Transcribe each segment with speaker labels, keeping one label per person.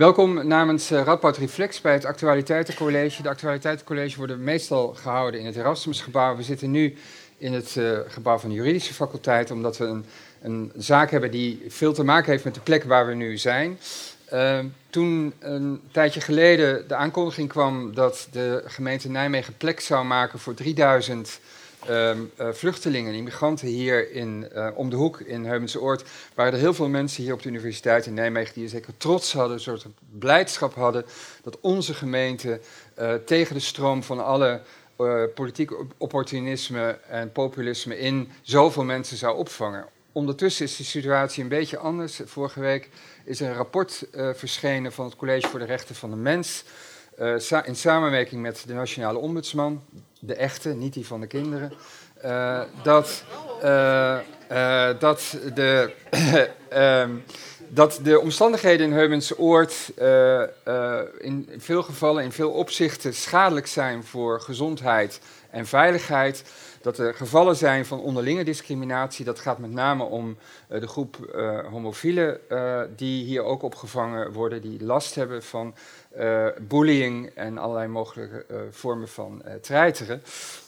Speaker 1: Welkom namens uh, Radboud Reflex bij het Actualiteitencollege. De Actualiteitencollege worden meestal gehouden in het Erasmusgebouw. We zitten nu in het uh, gebouw van de juridische faculteit, omdat we een, een, zaak hebben die veel te maken heeft met de plek waar we nu zijn. Uh, toen een tijdje geleden de aankondiging kwam dat de gemeente Nijmegen plek zou maken voor 3000 uh, vluchtelingen, immigranten hier in, uh, om de hoek in Heumensoord, waren er heel veel mensen hier op de Universiteit in Nijmegen die zeker trots hadden, een soort blijdschap hadden dat onze gemeente uh, tegen de stroom van alle politiek opportunisme en populisme in zoveel mensen zou opvangen. Ondertussen is de situatie een beetje anders. Vorige week is een rapport verschenen van het College voor de Rechten van de Mens. in samenwerking met de Nationale Ombudsman de echte, niet die van de kinderen, uh, dat, uh, uh, dat, de, ehm, dat de omstandigheden in Heumense Oord in veel gevallen, in veel opzichten schadelijk zijn voor gezondheid en veiligheid. Dat er gevallen zijn van onderlinge discriminatie. Dat gaat met name om de groep homofielen die hier ook opgevangen worden, die last hebben van bullying en allerlei mogelijke vormen van treiteren.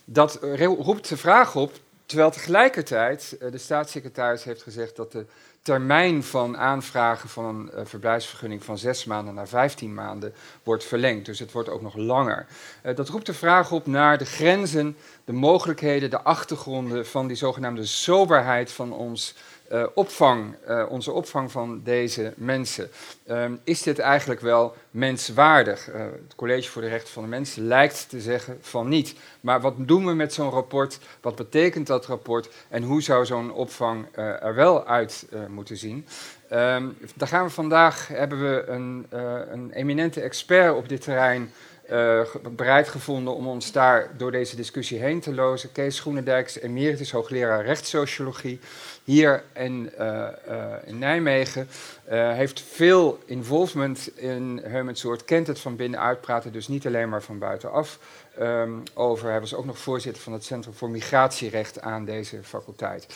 Speaker 1: Dat roept de vraag op, terwijl tegelijkertijd de staatssecretaris heeft gezegd dat de termijn van aanvragen van een verblijfsvergunning van zes maanden naar vijftien maanden wordt verlengd. Dus het wordt ook nog langer. dat roept de vraag op naar de grenzen, de mogelijkheden, de achtergronden van die zogenaamde soberheid van ons uh, opvang, uh, onze opvang van deze mensen. Um, is dit eigenlijk wel menswaardig? Uh, het College voor de Rechten van de Mensen lijkt te zeggen van niet. Maar wat doen we met zo'n rapport? Wat betekent dat rapport? En hoe zou zo'n opvang er wel uit moeten zien? Um, daar gaan we vandaag, hebben we een, een eminente expert op dit terrein uh, bereid gevonden om ons daar door deze discussie heen te lozen. Kees Groenendijks, emeritus hoogleraar rechtssociologie, hier in, uh, uh, in Nijmegen. heeft veel involvement in Heumensoort, kent het van binnenuit, praten dus niet alleen maar van buitenaf um, over. Hij was ook nog voorzitter van het Centrum voor Migratierecht aan deze faculteit.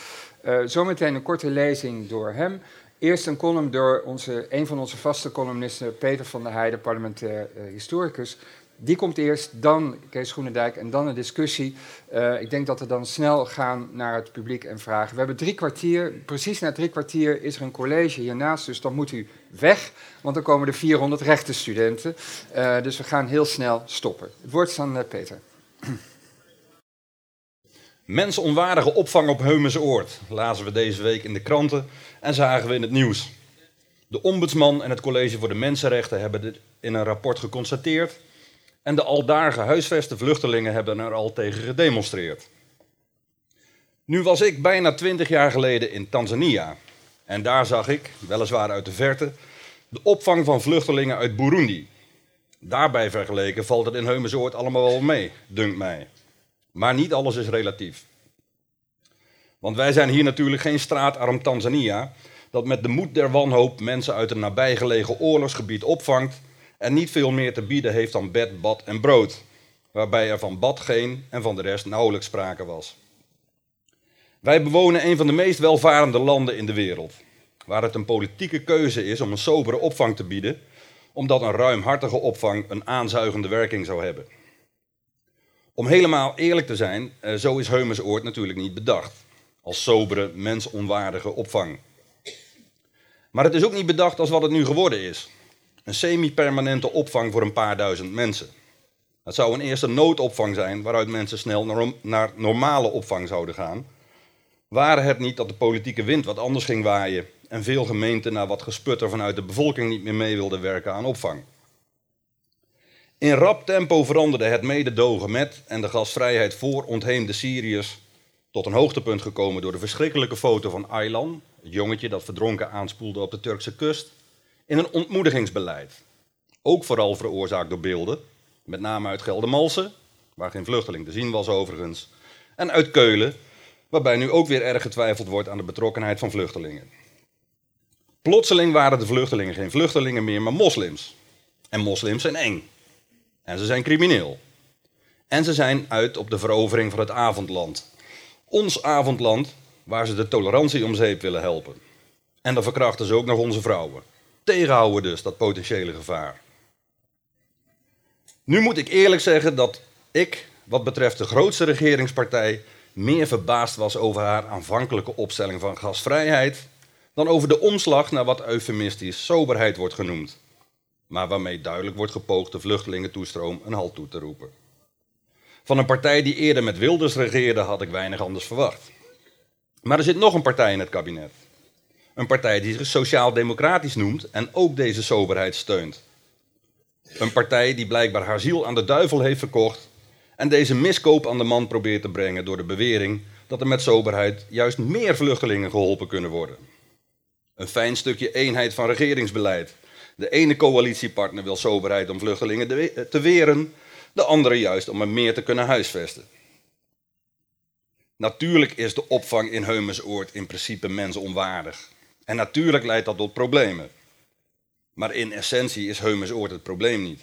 Speaker 1: zometeen een korte lezing door hem. Eerst een column door onze, een van onze vaste columnisten, Peter van der Heijden, parlementair historicus. Die komt eerst, dan Kees Groenendijk en dan een discussie. Uh, ik denk dat we dan snel gaan naar het publiek en vragen. We hebben drie kwartier. Precies na drie kwartier is er een college hiernaast, dus dan moet u weg, want dan komen er 400 rechtenstudenten. Uh, dus we gaan heel snel stoppen. Het woord is aan uh, Peter.
Speaker 2: Mensonwaardige opvang op Heumense Oord, lazen we deze week in de kranten en zagen we in het nieuws. De ombudsman en het College voor de Mensenrechten hebben dit in een rapport geconstateerd en de aldaar gehuisveste vluchtelingen hebben er al tegen gedemonstreerd. Nu was ik bijna twintig jaar geleden in Tanzania. En daar zag ik, weliswaar uit de verte, de opvang van vluchtelingen uit Burundi. Daarbij vergeleken valt het in Heumensoort allemaal wel mee, dunkt mij. Maar niet alles is relatief. Want wij zijn hier natuurlijk geen straatarm Tanzania, dat met de moed der wanhoop mensen uit een nabijgelegen oorlogsgebied opvangt en niet veel meer te bieden heeft dan bed, bad en brood, waarbij er van bad geen en van de rest nauwelijks sprake was. Wij bewonen een van de meest welvarende landen in de wereld, waar het een politieke keuze is om een sobere opvang te bieden, omdat een ruimhartige opvang een aanzuigende werking zou hebben. Om helemaal eerlijk te zijn, eh, zo is Heumensoord natuurlijk niet bedacht, als sobere, mensonwaardige opvang. Maar het is ook niet bedacht als wat het nu geworden is, een semi-permanente opvang voor een paar duizend mensen. Het zou een eerste noodopvang zijn waaruit mensen snel naar normale opvang zouden gaan. Waren het niet dat de politieke wind wat anders ging waaien en veel gemeenten na wat gesputter vanuit de bevolking niet meer mee wilden werken aan opvang. In rap tempo veranderde het mededogen met en de gastvrijheid voor ontheemde Syriërs tot een hoogtepunt gekomen door de verschrikkelijke foto van Aylan, het jongetje dat verdronken aanspoelde op de Turkse kust, in een ontmoedigingsbeleid. Ook vooral veroorzaakt door beelden, met name uit Geldermalsen, waar geen vluchteling te zien was overigens, en uit Keulen, waarbij nu ook weer erg getwijfeld wordt aan de betrokkenheid van vluchtelingen. Plotseling waren de vluchtelingen geen vluchtelingen meer, maar moslims. En moslims zijn eng. En ze zijn crimineel. En ze zijn uit op de verovering van het avondland. Ons avondland, waar ze de tolerantie om zeep willen helpen. En dan verkrachten ze ook nog onze vrouwen. Tegenhouden dus, dat potentiële gevaar. Nu moet ik eerlijk zeggen dat ik, wat betreft de grootste regeringspartij, meer verbaasd was over haar aanvankelijke opstelling van gasvrijheid dan over de omslag naar wat eufemistisch soberheid wordt genoemd, maar waarmee duidelijk wordt gepoogd de vluchtelingentoestroom een halt toe te roepen. Van een partij die eerder met Wilders regeerde had ik weinig anders verwacht. Maar er zit nog een partij in het kabinet. Een partij die zich sociaal-democratisch noemt en ook deze soberheid steunt. Een partij die blijkbaar haar ziel aan de duivel heeft verkocht en deze miskoop aan de man probeert te brengen door de bewering dat er met soberheid juist meer vluchtelingen geholpen kunnen worden. Een fijn stukje eenheid van regeringsbeleid. De ene coalitiepartner wil soberheid om vluchtelingen te weren, de andere juist om er meer te kunnen huisvesten. Natuurlijk is de opvang in Heumensoord in principe mensonwaardig. En natuurlijk leidt dat tot problemen. Maar in essentie is Heumensoord het probleem niet.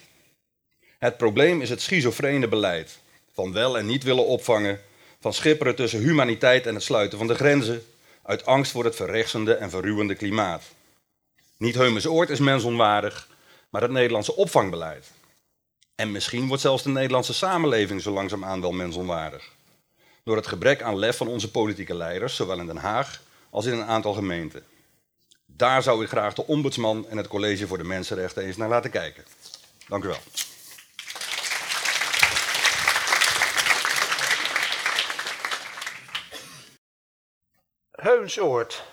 Speaker 2: Het probleem is het schizofrene beleid van wel en niet willen opvangen, van schipperen tussen humaniteit en het sluiten van de grenzen, uit angst voor het verrechtsende en verruwende klimaat. Niet Heumensoord is mensonwaardig, maar het Nederlandse opvangbeleid. En misschien wordt zelfs de Nederlandse samenleving zo langzaamaan wel mensonwaardig. Door het gebrek aan lef van onze politieke leiders, zowel in Den Haag als in een aantal gemeenten. Daar zou ik graag de ombudsman en het College voor de Mensenrechten eens naar laten kijken. Dank u wel.
Speaker 3: Heunsoord.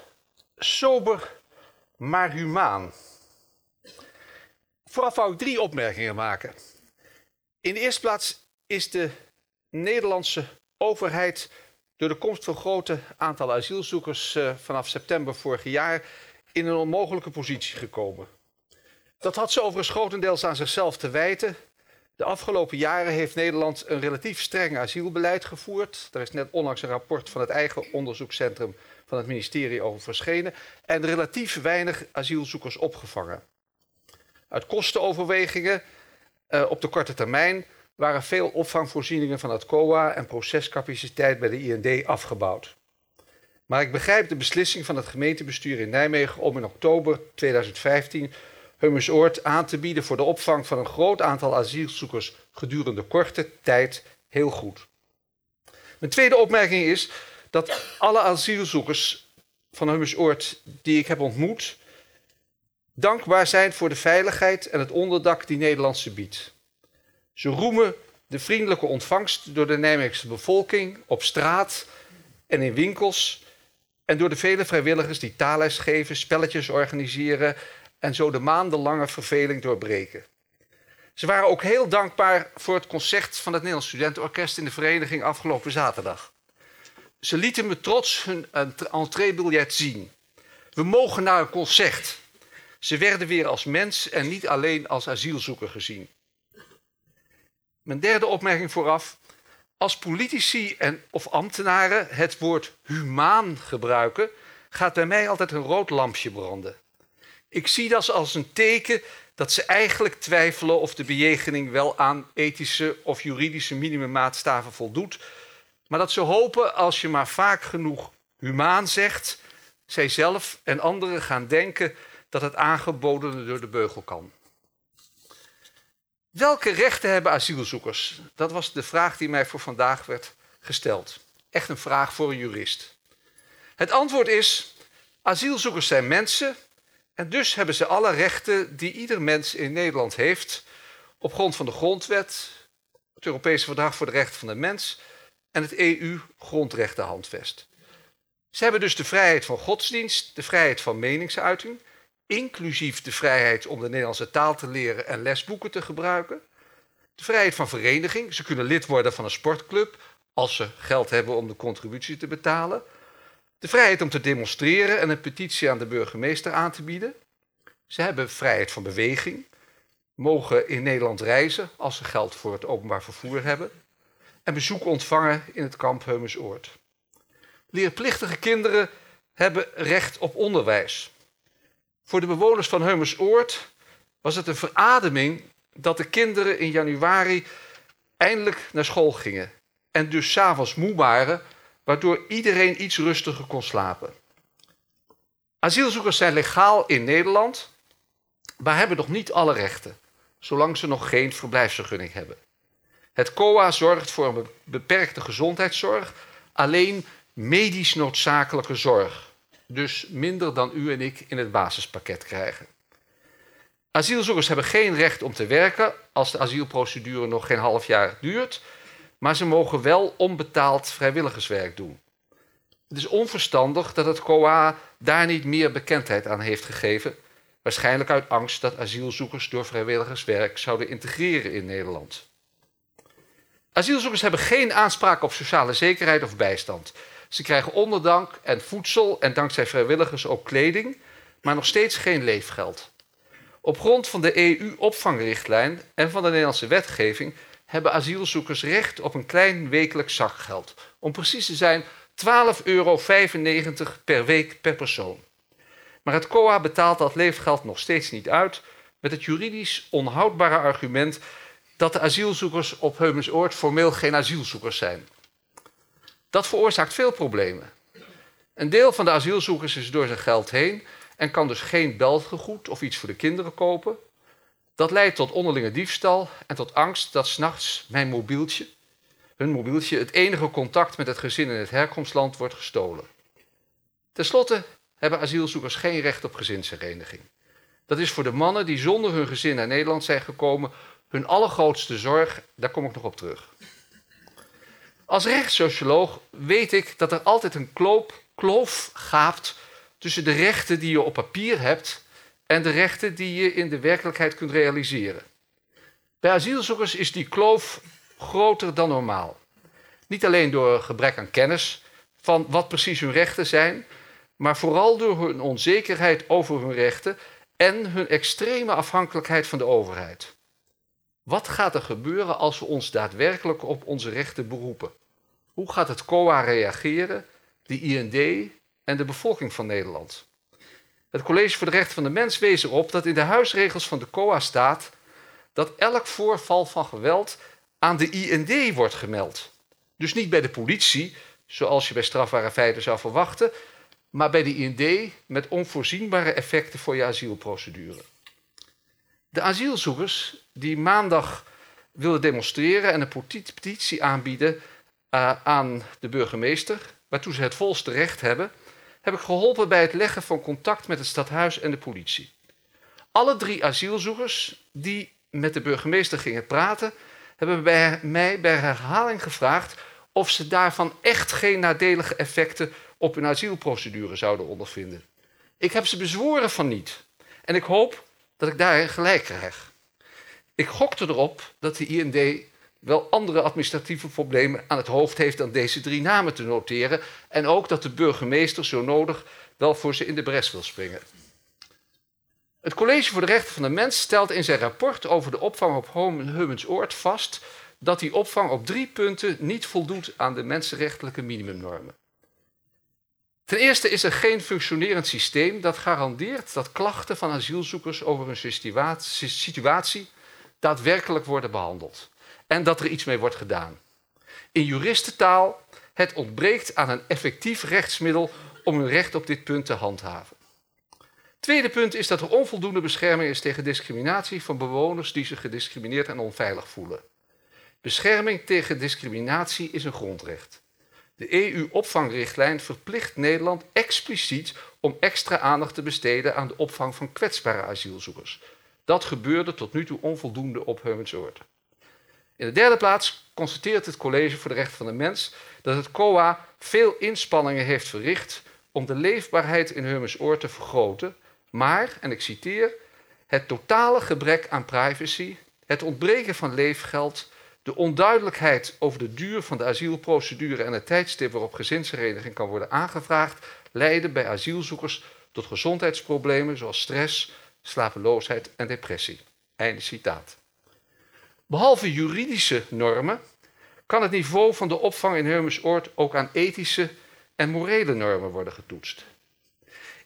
Speaker 3: Sober, maar humaan. Vooraf wou ik drie opmerkingen maken. In de eerste plaats is de Nederlandse overheid door de komst van grote aantal asielzoekers uh, vanaf september vorig jaar in een onmogelijke positie gekomen. Dat had ze overigens grotendeels aan zichzelf te wijten. De afgelopen jaren heeft Nederland een relatief streng asielbeleid gevoerd. Er is net onlangs een rapport van het eigen onderzoekscentrum van het ministerie over verschenen. En relatief weinig asielzoekers opgevangen. Uit kostenoverwegingen uh, op de korte termijn waren veel opvangvoorzieningen van het COA en procescapaciteit bij de IND afgebouwd. Maar ik begrijp de beslissing van het gemeentebestuur in Nijmegen om in oktober 2015 Hummersoord aan te bieden voor de opvang van een groot aantal asielzoekers gedurende korte tijd heel goed. Mijn tweede opmerking is dat alle asielzoekers van Hummersoord die ik heb ontmoet dankbaar zijn voor de veiligheid en het onderdak die Nederland ze biedt. Ze roemen de vriendelijke ontvangst door de Nijmeegse bevolking op straat en in winkels en door de vele vrijwilligers die taalles geven, spelletjes organiseren en zo de maandenlange verveling doorbreken. Ze waren ook heel dankbaar voor het concert van het Nederlands Studentenorkest in de vereniging afgelopen zaterdag. Ze lieten me trots hun entreebiljet zien. We mogen naar een concert. Ze werden weer als mens en niet alleen als asielzoeker gezien. Mijn derde opmerking vooraf. Als politici en, of ambtenaren het woord humaan gebruiken, gaat bij mij altijd een rood lampje branden. Ik zie dat als een teken dat ze eigenlijk twijfelen of de bejegening wel aan ethische of juridische minimummaatstaven voldoet, maar dat ze hopen als je maar vaak genoeg humaan zegt, zij zelf en anderen gaan denken dat het aangeboden door de beugel kan. Welke rechten hebben asielzoekers? Dat was de vraag die mij voor vandaag werd gesteld. Echt een vraag voor een jurist. Het antwoord is: asielzoekers zijn mensen en dus hebben ze alle rechten die ieder mens in Nederland heeft op grond van de grondwet, het Europese Verdrag voor de Rechten van de Mens en het EU-grondrechtenhandvest. Ze hebben dus de vrijheid van godsdienst, de vrijheid van meningsuiting, inclusief de vrijheid om de Nederlandse taal te leren en lesboeken te gebruiken. De vrijheid van vereniging. Ze kunnen lid worden van een sportclub als ze geld hebben om de contributie te betalen. De vrijheid om te demonstreren en een petitie aan de burgemeester aan te bieden. Ze hebben vrijheid van beweging, mogen in Nederland reizen als ze geld voor het openbaar vervoer hebben en bezoek ontvangen in het kamp Heumensoord. Leerplichtige kinderen hebben recht op onderwijs. Voor de bewoners van Heumersoord was het een verademing dat de kinderen in januari eindelijk naar school gingen. En dus s'avonds moe waren, waardoor iedereen iets rustiger kon slapen. Asielzoekers zijn legaal in Nederland. maar hebben nog niet alle rechten, zolang ze nog geen verblijfsvergunning hebben. Het COA zorgt voor een beperkte gezondheidszorg, alleen medisch noodzakelijke zorg. Dus minder dan u en ik in het basispakket krijgen. Asielzoekers hebben geen recht om te werken als de asielprocedure nog geen half jaar duurt, maar ze mogen wel onbetaald vrijwilligerswerk doen. Het is onverstandig dat het COA daar niet meer bekendheid aan heeft gegeven, waarschijnlijk uit angst dat asielzoekers door vrijwilligerswerk zouden integreren in Nederland. Asielzoekers hebben geen aanspraak op sociale zekerheid of bijstand. Ze krijgen onderdank en voedsel en dankzij vrijwilligers ook kleding, maar nog steeds geen leefgeld. Op grond van de EU-opvangrichtlijn en van de Nederlandse wetgeving hebben asielzoekers recht op een klein wekelijks zakgeld. Om precies te zijn 12,95 euro per week per persoon. Maar het COA betaalt dat leefgeld nog steeds niet uit met het juridisch onhoudbare argument dat de asielzoekers op Heumensoord formeel geen asielzoekers zijn. Dat veroorzaakt veel problemen. Een deel van de asielzoekers is door zijn geld heen en kan dus geen beltegoed of iets voor de kinderen kopen. Dat leidt tot onderlinge diefstal en tot angst dat s'nachts mijn mobieltje, hun mobieltje, het enige contact met het gezin in het herkomstland wordt gestolen. Ten slotte hebben asielzoekers geen recht op gezinshereniging. Dat is voor de mannen die zonder hun gezin naar Nederland zijn gekomen hun allergrootste zorg. Daar kom ik nog op terug. Als rechtssocioloog weet ik dat er altijd een kloof gaapt tussen de rechten die je op papier hebt en de rechten die je in de werkelijkheid kunt realiseren. Bij asielzoekers is die kloof groter dan normaal. Niet alleen door gebrek aan kennis van wat precies hun rechten zijn, maar vooral door hun onzekerheid over hun rechten en hun extreme afhankelijkheid van de overheid. Wat gaat er gebeuren als we ons daadwerkelijk op onze rechten beroepen? Hoe gaat het COA reageren, de IND en de bevolking van Nederland? Het College voor de Rechten van de Mens wees erop dat in de huisregels van de COA staat dat elk voorval van geweld aan de IND wordt gemeld. Dus niet bij de politie, zoals je bij strafbare feiten zou verwachten, maar bij de IND met onvoorzienbare effecten voor je asielprocedure. De asielzoekers die maandag wilden demonstreren en een petitie aanbieden aan de burgemeester, waartoe ze het volste recht hebben, heb ik geholpen bij het leggen van contact met het stadhuis en de politie. Alle drie asielzoekers die met de burgemeester gingen praten, hebben bij mij bij herhaling gevraagd of ze daarvan echt geen nadelige effecten op hun asielprocedure zouden ondervinden. Ik heb ze bezworen van niet. En ik hoop dat ik daar gelijk krijg. Ik gokte erop dat de IND wel andere administratieve problemen aan het hoofd heeft dan deze drie namen te noteren. En ook dat de burgemeester zo nodig wel voor ze in de bres wil springen. Het College voor de Rechten van de Mens stelt in zijn rapport over de opvang op Hummensoord vast dat die opvang op drie punten niet voldoet aan de mensenrechtelijke minimumnormen. Ten eerste is er geen functionerend systeem dat garandeert dat klachten van asielzoekers over hun situatie daadwerkelijk worden behandeld en dat er iets mee wordt gedaan. In juristentaal, het ontbreekt aan een effectief rechtsmiddel om hun recht op dit punt te handhaven. Tweede punt is dat er onvoldoende bescherming is tegen discriminatie van bewoners die zich gediscrimineerd en onveilig voelen. Bescherming tegen discriminatie is een grondrecht. De EU-opvangrichtlijn verplicht Nederland expliciet om extra aandacht te besteden aan de opvang van kwetsbare asielzoekers. Dat gebeurde tot nu toe onvoldoende op Heumensoord. In de derde plaats constateert het College voor de Rechten van de Mens dat het COA veel inspanningen heeft verricht om de leefbaarheid in Heumensoord te vergroten, maar, en ik citeer, het totale gebrek aan privacy, het ontbreken van leefgeld, de onduidelijkheid over de duur van de asielprocedure en het tijdstip waarop gezinshereniging kan worden aangevraagd, leiden bij asielzoekers tot gezondheidsproblemen zoals stress, slapeloosheid en depressie. Einde citaat. Behalve juridische normen kan het niveau van de opvang in Hermesoord ook aan ethische en morele normen worden getoetst.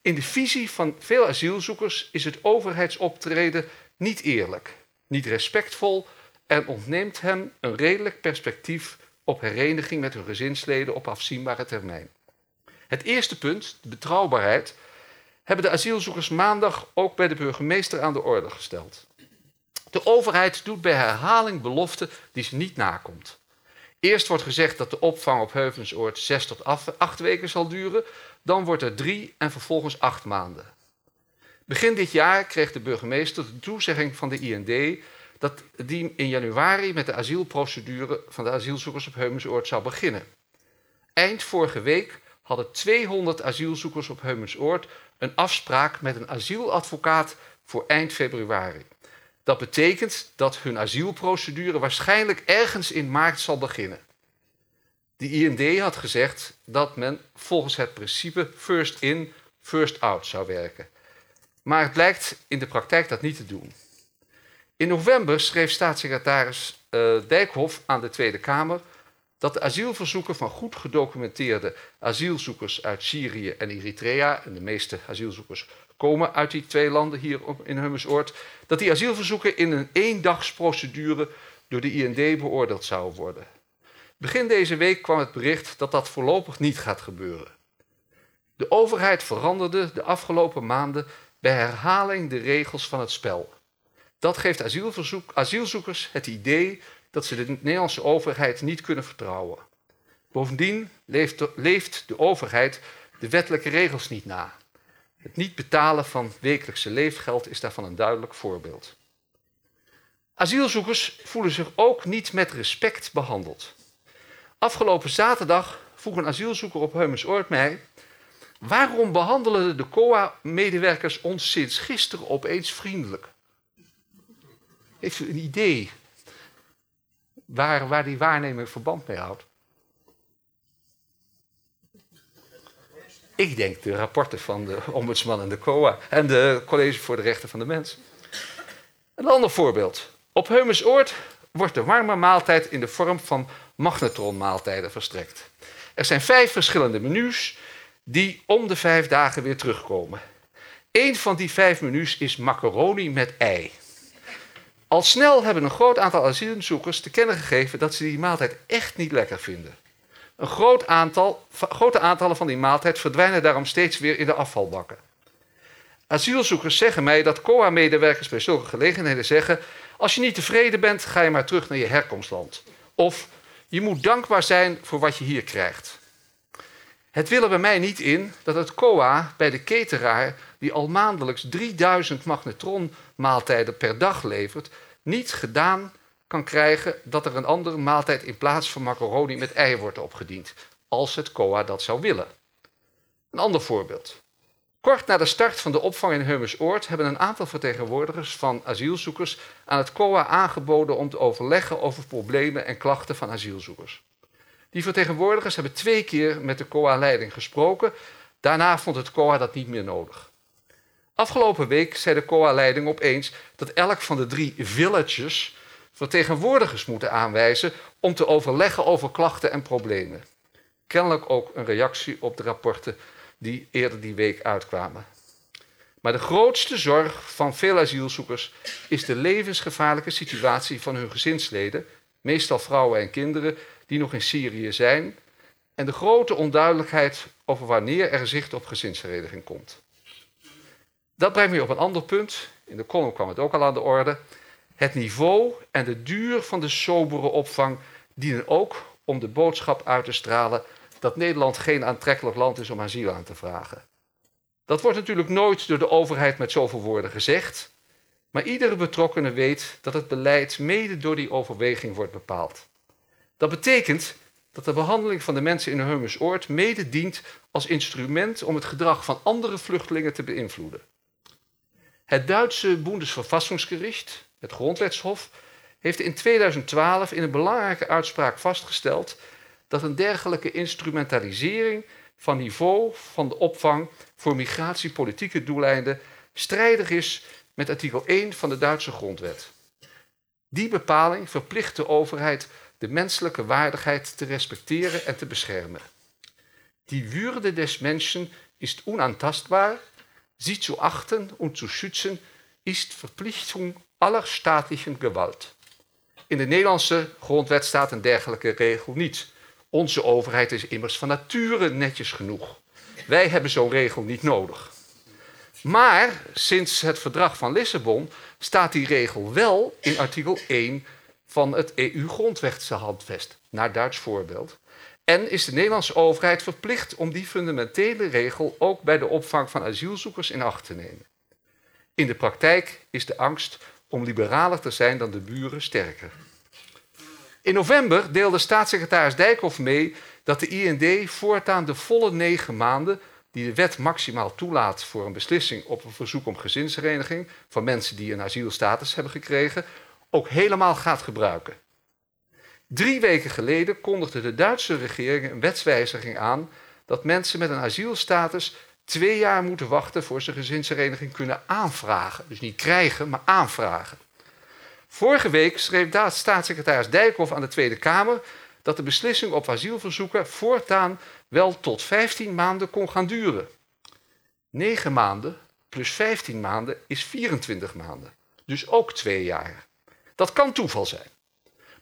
Speaker 3: In de visie van veel asielzoekers is het overheidsoptreden niet eerlijk, niet respectvol en ontneemt hem een redelijk perspectief op hereniging met hun gezinsleden op afzienbare termijn. Het eerste punt, de betrouwbaarheid, hebben de asielzoekers maandag ook bij de burgemeester aan de orde gesteld. De overheid doet bij herhaling beloften die ze niet nakomt. Eerst wordt gezegd dat de opvang op Heuvensoord zes tot acht weken zal duren, dan wordt er drie en vervolgens acht maanden. Begin dit jaar kreeg de burgemeester de toezegging van de IND dat die in januari met de asielprocedure van de asielzoekers op Heumensoord zou beginnen. Eind vorige week hadden 200 asielzoekers op Heumensoord een afspraak met een asieladvocaat voor eind februari. Dat betekent dat hun asielprocedure waarschijnlijk ergens in maart zal beginnen. De IND had gezegd dat men volgens het principe first in, first out zou werken. Maar het blijkt in de praktijk dat niet te doen. In november schreef staatssecretaris uh, Dijkhoff aan de Tweede Kamer dat de asielverzoeken van goed gedocumenteerde asielzoekers uit Syrië en Eritrea, en de meeste asielzoekers komen uit die twee landen hier in Hummersoord, dat die asielverzoeken in een eendagsprocedure door de IND beoordeeld zouden worden. Begin deze week kwam het bericht dat dat voorlopig niet gaat gebeuren. De overheid veranderde de afgelopen maanden bij herhaling de regels van het spel. Dat geeft asielzoekers het idee dat ze de Nederlandse overheid niet kunnen vertrouwen. Bovendien leeft leeft de overheid de wettelijke regels niet na. Het niet betalen van wekelijkse leefgeld is daarvan een duidelijk voorbeeld. Asielzoekers voelen zich ook niet met respect behandeld. Afgelopen zaterdag vroeg een asielzoeker op Heumensoord mij... waarom behandelen de COA-medewerkers ons sinds gisteren opeens vriendelijk? Heeft u een idee waar, waar die waarneming verband mee houdt? Ik denk de rapporten van de ombudsman en de COA en de College voor de Rechten van de Mens. Een ander voorbeeld. Op Heumensoord wordt de warme maaltijd in de vorm van magnetronmaaltijden verstrekt. Er zijn vijf verschillende menus die om de vijf dagen weer terugkomen. Eén van die vijf menus is macaroni met ei. Al snel hebben een groot aantal asielzoekers te kennen gegeven dat ze die maaltijd echt niet lekker vinden. Een groot aantal, grote aantallen van die maaltijd verdwijnen daarom steeds weer in de afvalbakken. Asielzoekers zeggen mij dat COA-medewerkers bij zulke gelegenheden zeggen: Als je niet tevreden bent, ga je maar terug naar je herkomstland. Of je moet dankbaar zijn voor wat je hier krijgt. Het wil er bij mij niet in dat het COA bij de cateraar, die al maandelijks 3000 magnetronmaaltijden per dag levert, niet gedaan kan krijgen dat er een andere maaltijd in plaats van macaroni met ei wordt opgediend, als het COA dat zou willen. Een ander voorbeeld. Kort na de start van de opvang in Heumersoord hebben een aantal vertegenwoordigers van asielzoekers aan het COA aangeboden om te overleggen over problemen en klachten van asielzoekers. Die vertegenwoordigers hebben twee keer met de COA-leiding gesproken. Daarna vond het COA dat niet meer nodig. Afgelopen week zei de COA-leiding opeens dat elk van de drie villages vertegenwoordigers moeten aanwijzen om te overleggen over klachten en problemen. Kennelijk ook een reactie op de rapporten die eerder die week uitkwamen. Maar de grootste zorg van veel asielzoekers is de levensgevaarlijke situatie van hun gezinsleden, meestal vrouwen en kinderen, die nog in Syrië zijn, en de grote onduidelijkheid over wanneer er zicht op gezinshereniging komt. Dat brengt me op een ander punt. In de column kwam het ook al aan de orde. Het niveau en de duur van de sobere opvang dienen ook om de boodschap uit te stralen dat Nederland geen aantrekkelijk land is om asiel aan te vragen. Dat wordt natuurlijk nooit door de overheid met zoveel woorden gezegd, maar iedere betrokkene weet dat het beleid mede door die overweging wordt bepaald. Dat betekent dat de behandeling van de mensen in Heumersoord mede dient als instrument om het gedrag van andere vluchtelingen te beïnvloeden. Het Duitse Bundesverfassungsgericht, het Grondwetshof, heeft in 2012 in een belangrijke uitspraak vastgesteld dat een dergelijke instrumentalisering van niveau van de opvang voor migratiepolitieke doeleinden strijdig is met artikel 1 van de Duitse grondwet. Die bepaling verplicht de overheid de menselijke waardigheid te respecteren en te beschermen. Die Würde des Menschen ist unantastbar, sie zu achten und zu schützen ist Verpflichtung aller staatlichen Gewalt. In de Nederlandse grondwet staat een dergelijke regel niet. Onze overheid is immers van nature netjes genoeg. Wij hebben zo'n regel niet nodig. Maar sinds het verdrag van Lissabon staat die regel wel in artikel 1 van het EU-grondwetshandvest, naar Duits voorbeeld. En is de Nederlandse overheid verplicht om die fundamentele regel ook bij de opvang van asielzoekers in acht te nemen. In de praktijk is de angst om liberaler te zijn dan de buren sterker. In november deelde staatssecretaris Dijkhoff mee dat de IND voortaan de volle negen maanden die de wet maximaal toelaat voor een beslissing op een verzoek om gezinshereniging van mensen die een asielstatus hebben gekregen, ook helemaal gaat gebruiken. Drie weken geleden kondigde de Duitse regering een wetswijziging aan dat mensen met een asielstatus twee jaar moeten wachten voor ze gezinshereniging kunnen aanvragen. Dus niet krijgen, maar aanvragen. Vorige week schreef staatssecretaris Dijkhoff aan de Tweede Kamer dat de beslissing op asielverzoeken voortaan wel tot 15 maanden kon gaan duren. 9 maanden plus 15 maanden is 24 maanden. Dus ook twee jaar. Dat kan toeval zijn.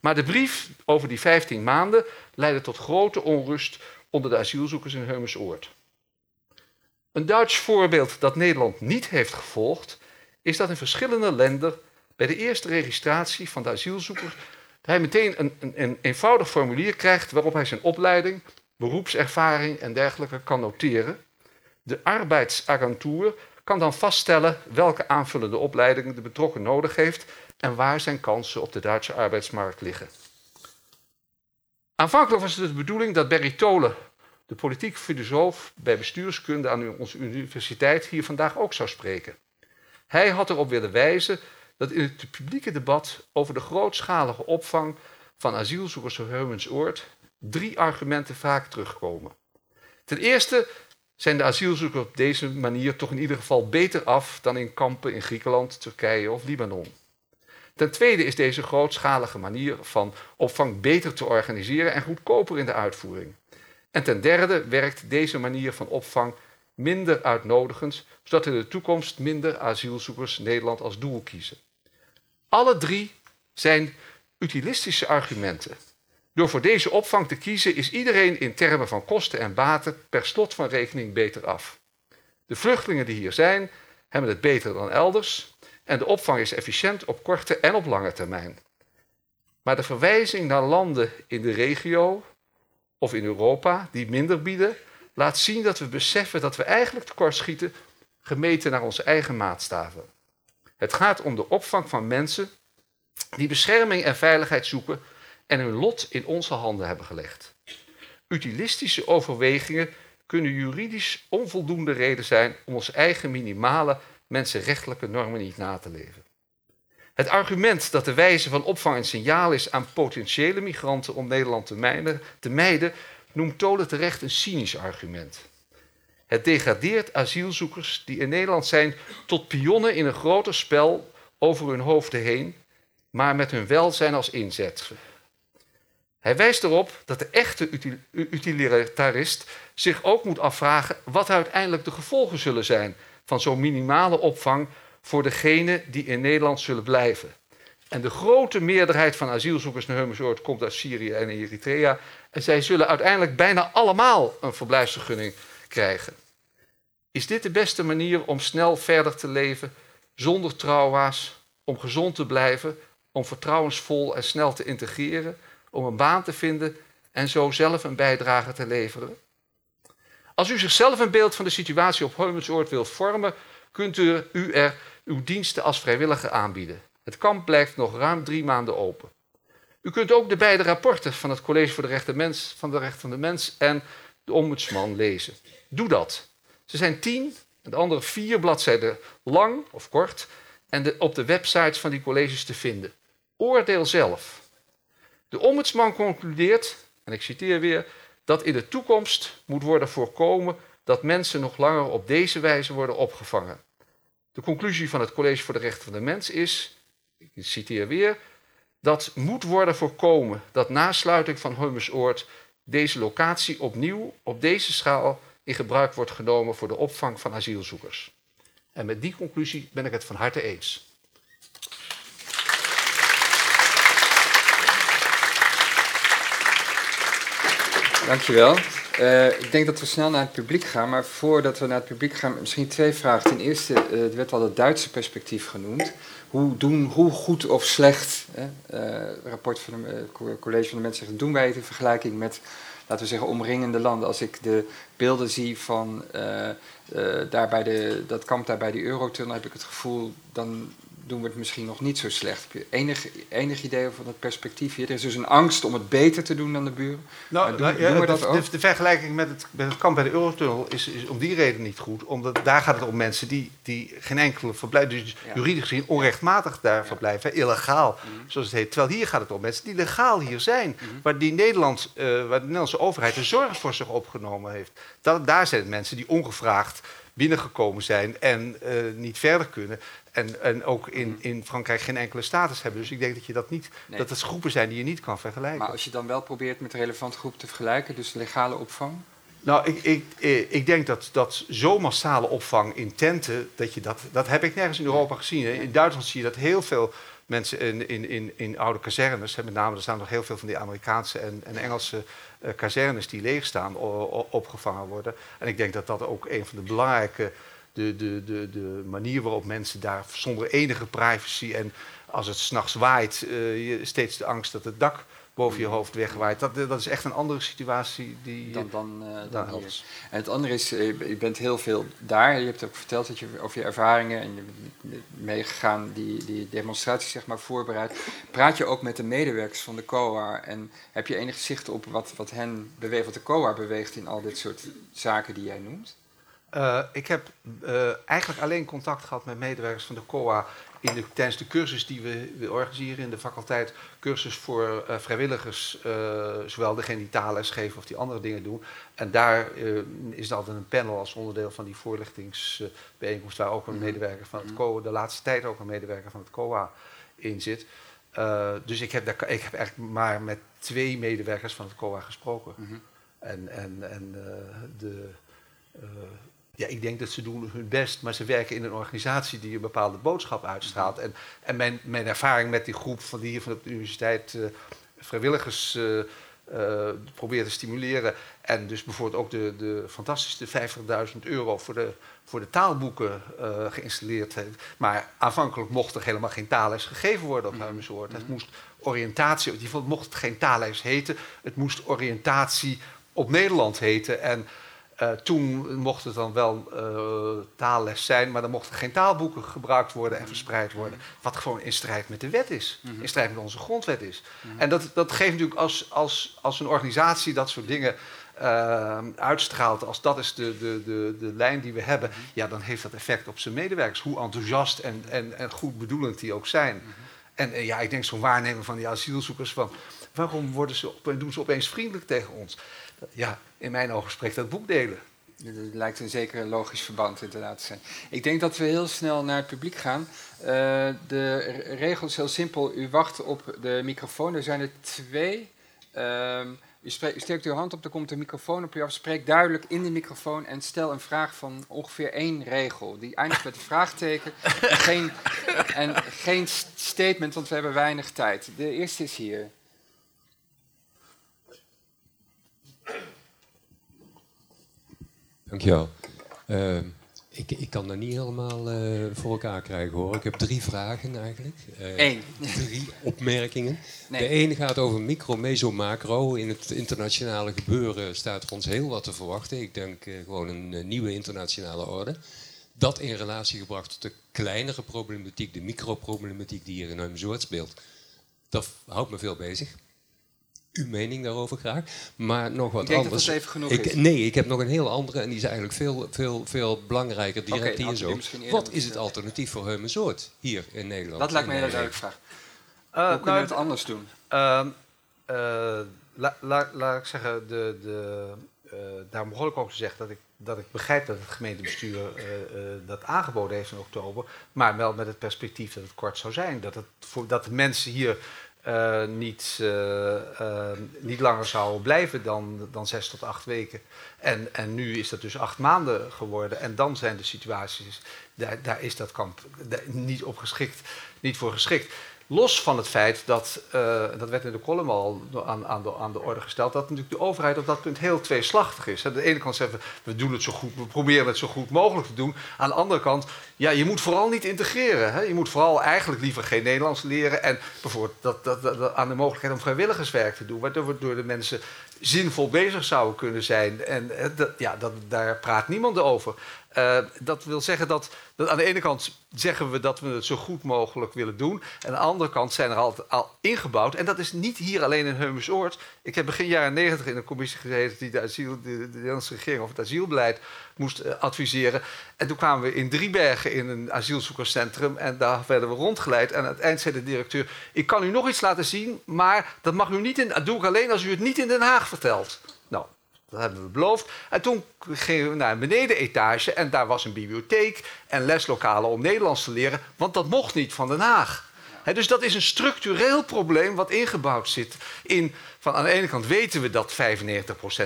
Speaker 3: Maar de brief over die 15 maanden leidde tot grote onrust onder de asielzoekers in Heumersoord. Een Duits voorbeeld dat Nederland niet heeft gevolgd, is dat in verschillende landen bij de eerste registratie van de asielzoeker hij meteen een, een, een eenvoudig formulier krijgt waarop hij zijn opleiding, beroepservaring en dergelijke kan noteren. De arbeidsagentuur kan dan vaststellen welke aanvullende opleidingen de betrokken nodig heeft en waar zijn kansen op de Duitse arbeidsmarkt liggen. Aanvankelijk was het de bedoeling dat Berry Tolen, de politiek filosoof bij bestuurskunde aan onze universiteit, hier vandaag ook zou spreken. Hij had erop willen wijzen dat in het publieke debat over de grootschalige opvang van asielzoekers op Heumensoord drie argumenten vaak terugkomen. Ten eerste zijn de asielzoekers op deze manier toch in ieder geval beter af dan in kampen in Griekenland, Turkije of Libanon. Ten tweede is deze grootschalige manier van opvang beter te organiseren en goedkoper in de uitvoering. En ten derde werkt deze manier van opvang minder uitnodigend, zodat in de toekomst minder asielzoekers Nederland als doel kiezen. Alle drie zijn utilistische argumenten. Door voor deze opvang te kiezen is iedereen in termen van kosten en baten per slot van rekening beter af. De vluchtelingen die hier zijn, hebben het beter dan elders en de opvang is efficiënt op korte en op lange termijn. Maar de verwijzing naar landen in de regio of in Europa die minder bieden, laat zien dat we beseffen dat we eigenlijk tekortschieten gemeten naar onze eigen maatstaven. Het gaat om de opvang van mensen die bescherming en veiligheid zoeken en hun lot in onze handen hebben gelegd. Utilistische overwegingen kunnen juridisch onvoldoende reden zijn om onze eigen minimale mensenrechtelijke normen niet na te leven. Het argument dat de wijze van opvang een signaal is aan potentiële migranten om Nederland te mijden, noemt Tolen terecht een cynisch argument. Het degradeert asielzoekers die in Nederland zijn tot pionnen in een groter spel over hun hoofden heen, maar met hun welzijn als inzet. Hij wijst erop dat de echte utilitarist zich ook moet afvragen wat uiteindelijk de gevolgen zullen zijn van zo'n minimale opvang voor degenen die in Nederland zullen blijven. En de grote meerderheid van asielzoekers naar Heumersoord komt uit Syrië en Eritrea. En zij zullen uiteindelijk bijna allemaal een verblijfsvergunning krijgen. Is dit de beste manier om snel verder te leven, zonder trauma's, om gezond te blijven, om vertrouwensvol en snel te integreren, om een baan te vinden en zo zelf een bijdrage te leveren? Als u zichzelf een beeld van de situatie op Heumensoord wilt vormen, kunt u er uw diensten als vrijwilliger aanbieden. Het kamp blijft nog ruim drie maanden open. U kunt ook de beide rapporten van het College voor de Rechten, Mens, van de Rechten van de Mens en de Ombudsman lezen. Doe dat. Ze zijn tien, de andere vier bladzijden lang of kort en op de websites van die colleges te vinden. Oordeel zelf. De ombudsman concludeert, en ik citeer weer, dat in de toekomst moet worden voorkomen dat mensen nog langer op deze wijze worden opgevangen. De conclusie van het College voor de Rechten van de Mens is, ik citeer weer, dat moet worden voorkomen dat na sluiting van Heumersoord deze locatie opnieuw op deze schaal in gebruik wordt genomen voor de opvang van asielzoekers. En met die conclusie ben ik het van harte eens.
Speaker 1: Dankjewel. Uh, ik denk dat we snel naar het publiek gaan, maar voordat we naar het publiek gaan, misschien twee vragen. Ten eerste, uh, er werd al het Duitse perspectief genoemd. Hoe, doen, hoe goed of slecht, uh, rapport van het college van de mensen doen wij het in vergelijking met, laten we zeggen, omringende landen. Als ik de beelden zie van daar bij de, dat kamp daar bij die Eurotunnel, heb ik het gevoel, dan doen we het misschien nog niet zo slecht. Heb je enig, enig idee van het perspectief hier? Er is dus een angst om het beter te doen dan de buren.
Speaker 3: Nou, doen, nou, ja, we dat ook? De, vergelijking met het, met het kamp bij de Eurotunnel is, is om die reden niet goed. Omdat daar gaat het om mensen die, die geen enkele verblijf, dus juridisch gezien onrechtmatig daar verblijven, illegaal, mhm. zoals het heet. Terwijl hier gaat het om mensen die legaal hier zijn, mm waar, die Nederland, uh, waar de Nederlandse overheid de zorg voor zich opgenomen heeft. Dat, daar zijn het mensen die ongevraagd binnengekomen zijn en uh, niet verder kunnen. En, en ook in, mm. in Frankrijk geen enkele status hebben. Dus ik denk dat je dat niet, dat het groepen zijn die je niet kan vergelijken.
Speaker 1: Maar als je dan wel probeert met relevante groepen te vergelijken, dus legale opvang?
Speaker 3: Nou, ik, ik, eh, ik denk dat, dat zo massale opvang in tenten, dat je dat, dat heb ik nergens in Europa gezien. In Duitsland zie je dat heel veel mensen in, in, in, in oude kazernes, met name er staan nog heel veel van die Amerikaanse en, en Engelse uh, kazernes die leegstaan, opgevangen worden. En ik denk dat dat ook een van de belangrijke de, de, de, de manier waarop mensen daar zonder enige privacy en als het s'nachts waait, uh, steeds de angst dat het dak boven je hoofd wegwaait. Dat, dat is echt een andere situatie die,
Speaker 1: dan, dan, uh, dan hier. En het andere is, eh, je bent heel veel daar. Je hebt ook verteld dat je over je ervaringen en je bent meegegaan die, die demonstraties zeg maar voorbereid. Praat je ook met de medewerkers van de COA en heb je enig zicht op wat, wat hen beweegt, wat de COA beweegt in al dit soort zaken die jij noemt?
Speaker 3: Uh, ik heb uh, eigenlijk alleen contact gehad met medewerkers van de COA in de, tijdens de cursus die we, we, organiseren in de faculteit. Cursus voor uh, vrijwilligers, zowel degene die taalles geven of die andere dingen doen. En daar is er altijd een panel als onderdeel van die voorlichtingsbijeenkomst, waar ook een mhm. medewerker van het mhm. COA, de laatste tijd ook een medewerker van het COA in zit. dus ik heb, daar, ik heb eigenlijk maar met twee medewerkers van het COA gesproken. Mm -hmm. En, en, en de ja, ik denk dat ze doen hun best, maar ze werken in een organisatie die een bepaalde boodschap uitstraalt. En, en mijn, mijn ervaring met die groep van die hier van de universiteit uh, vrijwilligers uh, uh, probeert te stimuleren. En dus bijvoorbeeld ook de, de fantastische 50.000 euro voor de, voor de taalboeken geïnstalleerd heeft. Maar aanvankelijk mocht er helemaal geen taalles gegeven worden op. Mm Het moest oriëntatie, in ieder geval mocht het geen taalles heten. Het moest oriëntatie op Nederland heten. En uh, toen mocht het dan wel uh, taalles zijn, maar dan mochten geen taalboeken gebruikt worden en verspreid worden. Wat gewoon in strijd met de wet is, mhm. in strijd met onze grondwet is. Mhm. En dat, dat geeft natuurlijk als, als, als een organisatie dat soort dingen uh, uitstraalt, als dat is de, de, de, de lijn die we hebben, mhm. ja, dan heeft dat effect op zijn medewerkers, hoe enthousiast en, en, en goed bedoelend die ook zijn. En ja, ik denk zo'n waarnemer van die asielzoekers van, waarom worden ze, doen ze opeens vriendelijk tegen ons? Ja, in mijn ogen spreekt dat boekdelen.
Speaker 1: Dat lijkt een zeker logisch verband inderdaad te zijn. Ik denk dat we heel snel naar het publiek gaan. Uh, de regel is heel simpel. U wacht op de microfoon. Er zijn er twee. Uh, u, spreekt, u, steekt uw hand op, dan komt de microfoon op u af. Spreek duidelijk in de microfoon en stel een vraag van ongeveer één regel. Die eindigt met een vraagteken en geen, en geen statement, want we hebben weinig tijd. De eerste is hier.
Speaker 4: Dankjewel. Uh, ik, ik kan dat niet helemaal uh, voor elkaar krijgen hoor. Ik heb drie vragen eigenlijk.
Speaker 1: Uh, Eén.
Speaker 4: Drie opmerkingen. Nee. De ene gaat over micro, meso, macro. In het internationale gebeuren staat er ons heel wat te verwachten. Ik denk uh, gewoon een nieuwe internationale orde. Dat in relatie gebracht tot de kleinere problematiek, de microproblematiek die hier in Heumzoort speelt. Dat houdt me veel bezig uw mening daarover graag. Maar nog wat
Speaker 1: ik denk
Speaker 4: anders.
Speaker 1: Dat het even genoeg
Speaker 4: ik,
Speaker 1: is.
Speaker 4: Nee, ik heb nog een heel andere en die is eigenlijk veel, veel, veel belangrijker. Direct okay, hier zo. Wat is het alternatief voor Heumensoort hier in Nederland?
Speaker 1: Dat lijkt me een hele duidelijke vraag. Uh, Hoe kunnen we het anders doen?
Speaker 3: Uh, uh, Laat la, la ik zeggen, de, de, uh, daar begon ik ook te zeggen dat ik, dat ik begrijp dat het gemeentebestuur dat aangeboden heeft in oktober. Maar wel met het perspectief dat het kort zou zijn. Dat, het voor, dat de mensen hier uh, niet, uh, uh, niet langer zou blijven dan, dan zes tot acht weken. En, en nu is dat dus acht maanden geworden. En dan zijn de situaties, daar, daar is dat kamp niet, op geschikt, niet voor geschikt. Los van het feit dat, dat werd in de column al aan, aan, de, aan de orde gesteld, dat natuurlijk de overheid op dat punt heel tweeslachtig is. Aan de ene kant zeggen we, we doen het zo goed, we proberen het zo goed mogelijk te doen. Aan de andere kant, ja, je moet vooral niet integreren. Hè? Je moet vooral eigenlijk liever geen Nederlands leren en bijvoorbeeld dat, dat, aan de mogelijkheid om vrijwilligerswerk te doen, waardoor door de mensen zinvol bezig zouden kunnen zijn. En eh, dat, ja, dat, daar praat niemand over. Uh, dat wil zeggen dat, aan de ene kant zeggen we dat we het zo goed mogelijk willen doen. En aan de andere kant zijn er al, al ingebouwd. En dat is niet hier alleen in Heumersoord. Ik heb begin jaren negentig in een commissie gezeten die de, asiel, de, de Nederlandse regering over het asielbeleid moest uh, adviseren. En toen kwamen we in Driebergen in een asielzoekerscentrum. En daar werden we rondgeleid. En aan het eind zei de directeur: Ik kan u nog iets laten zien, maar dat mag u niet in, dat doe ik alleen als u het niet in Den Haag vertelt. Nou, dat hebben we beloofd. En toen gingen we naar een benedenetage en daar was een bibliotheek en leslokalen om Nederlands te leren, want dat mocht niet van Den Haag. dus dat is een structureel probleem wat ingebouwd zit in. Van aan de ene kant weten we dat 95%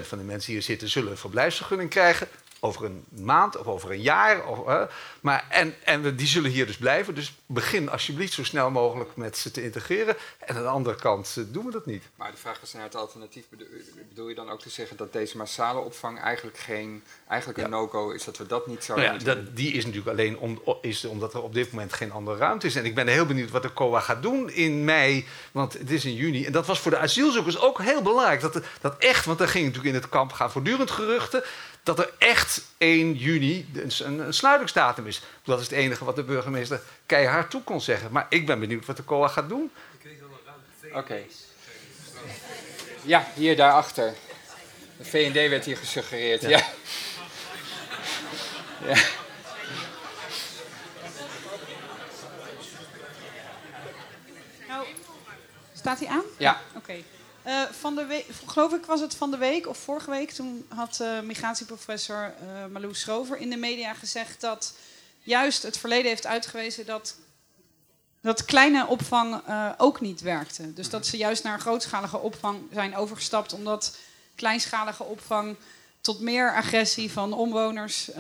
Speaker 3: van de mensen hier zitten zullen een verblijfsvergunning krijgen over een maand of over een jaar. Of, uh, maar, en en we, die zullen hier dus blijven. Dus begin alsjeblieft zo snel mogelijk met ze te integreren. En aan de andere kant uh, doen we dat niet.
Speaker 1: Maar de vraag is naar het alternatief. Bedoel je dan ook te zeggen dat deze massale opvang eigenlijk, geen, eigenlijk een no-go is? Dat we dat niet zouden
Speaker 3: nou ja, dat, Die is natuurlijk alleen om, is omdat er op dit moment geen andere ruimte is. En ik ben heel benieuwd wat de COA gaat doen in mei. Want het is in juni. En dat was voor de asielzoekers ook heel belangrijk. Dat, dat echt, want er ging natuurlijk in het kamp gaan voortdurend geruchten dat er echt 1 juni een, een sluitingsdatum is. Dat is het enige wat de burgemeester keihard toe kon zeggen. Maar ik ben benieuwd wat de COA gaat doen.
Speaker 1: Oké. Ja, hier daarachter. De VND werd hier gesuggereerd. Ja. ja.
Speaker 5: Nou, staat hij aan?
Speaker 1: Ja.
Speaker 5: Oké. Uh, van de week, geloof ik was het van de week of vorige week, toen had uh, migratieprofessor uh, Malou Schrover in de media gezegd dat juist het verleden heeft uitgewezen dat, dat kleine opvang ook niet werkte. Dus dat ze juist naar grootschalige opvang zijn overgestapt, omdat kleinschalige opvang tot meer agressie van omwoners,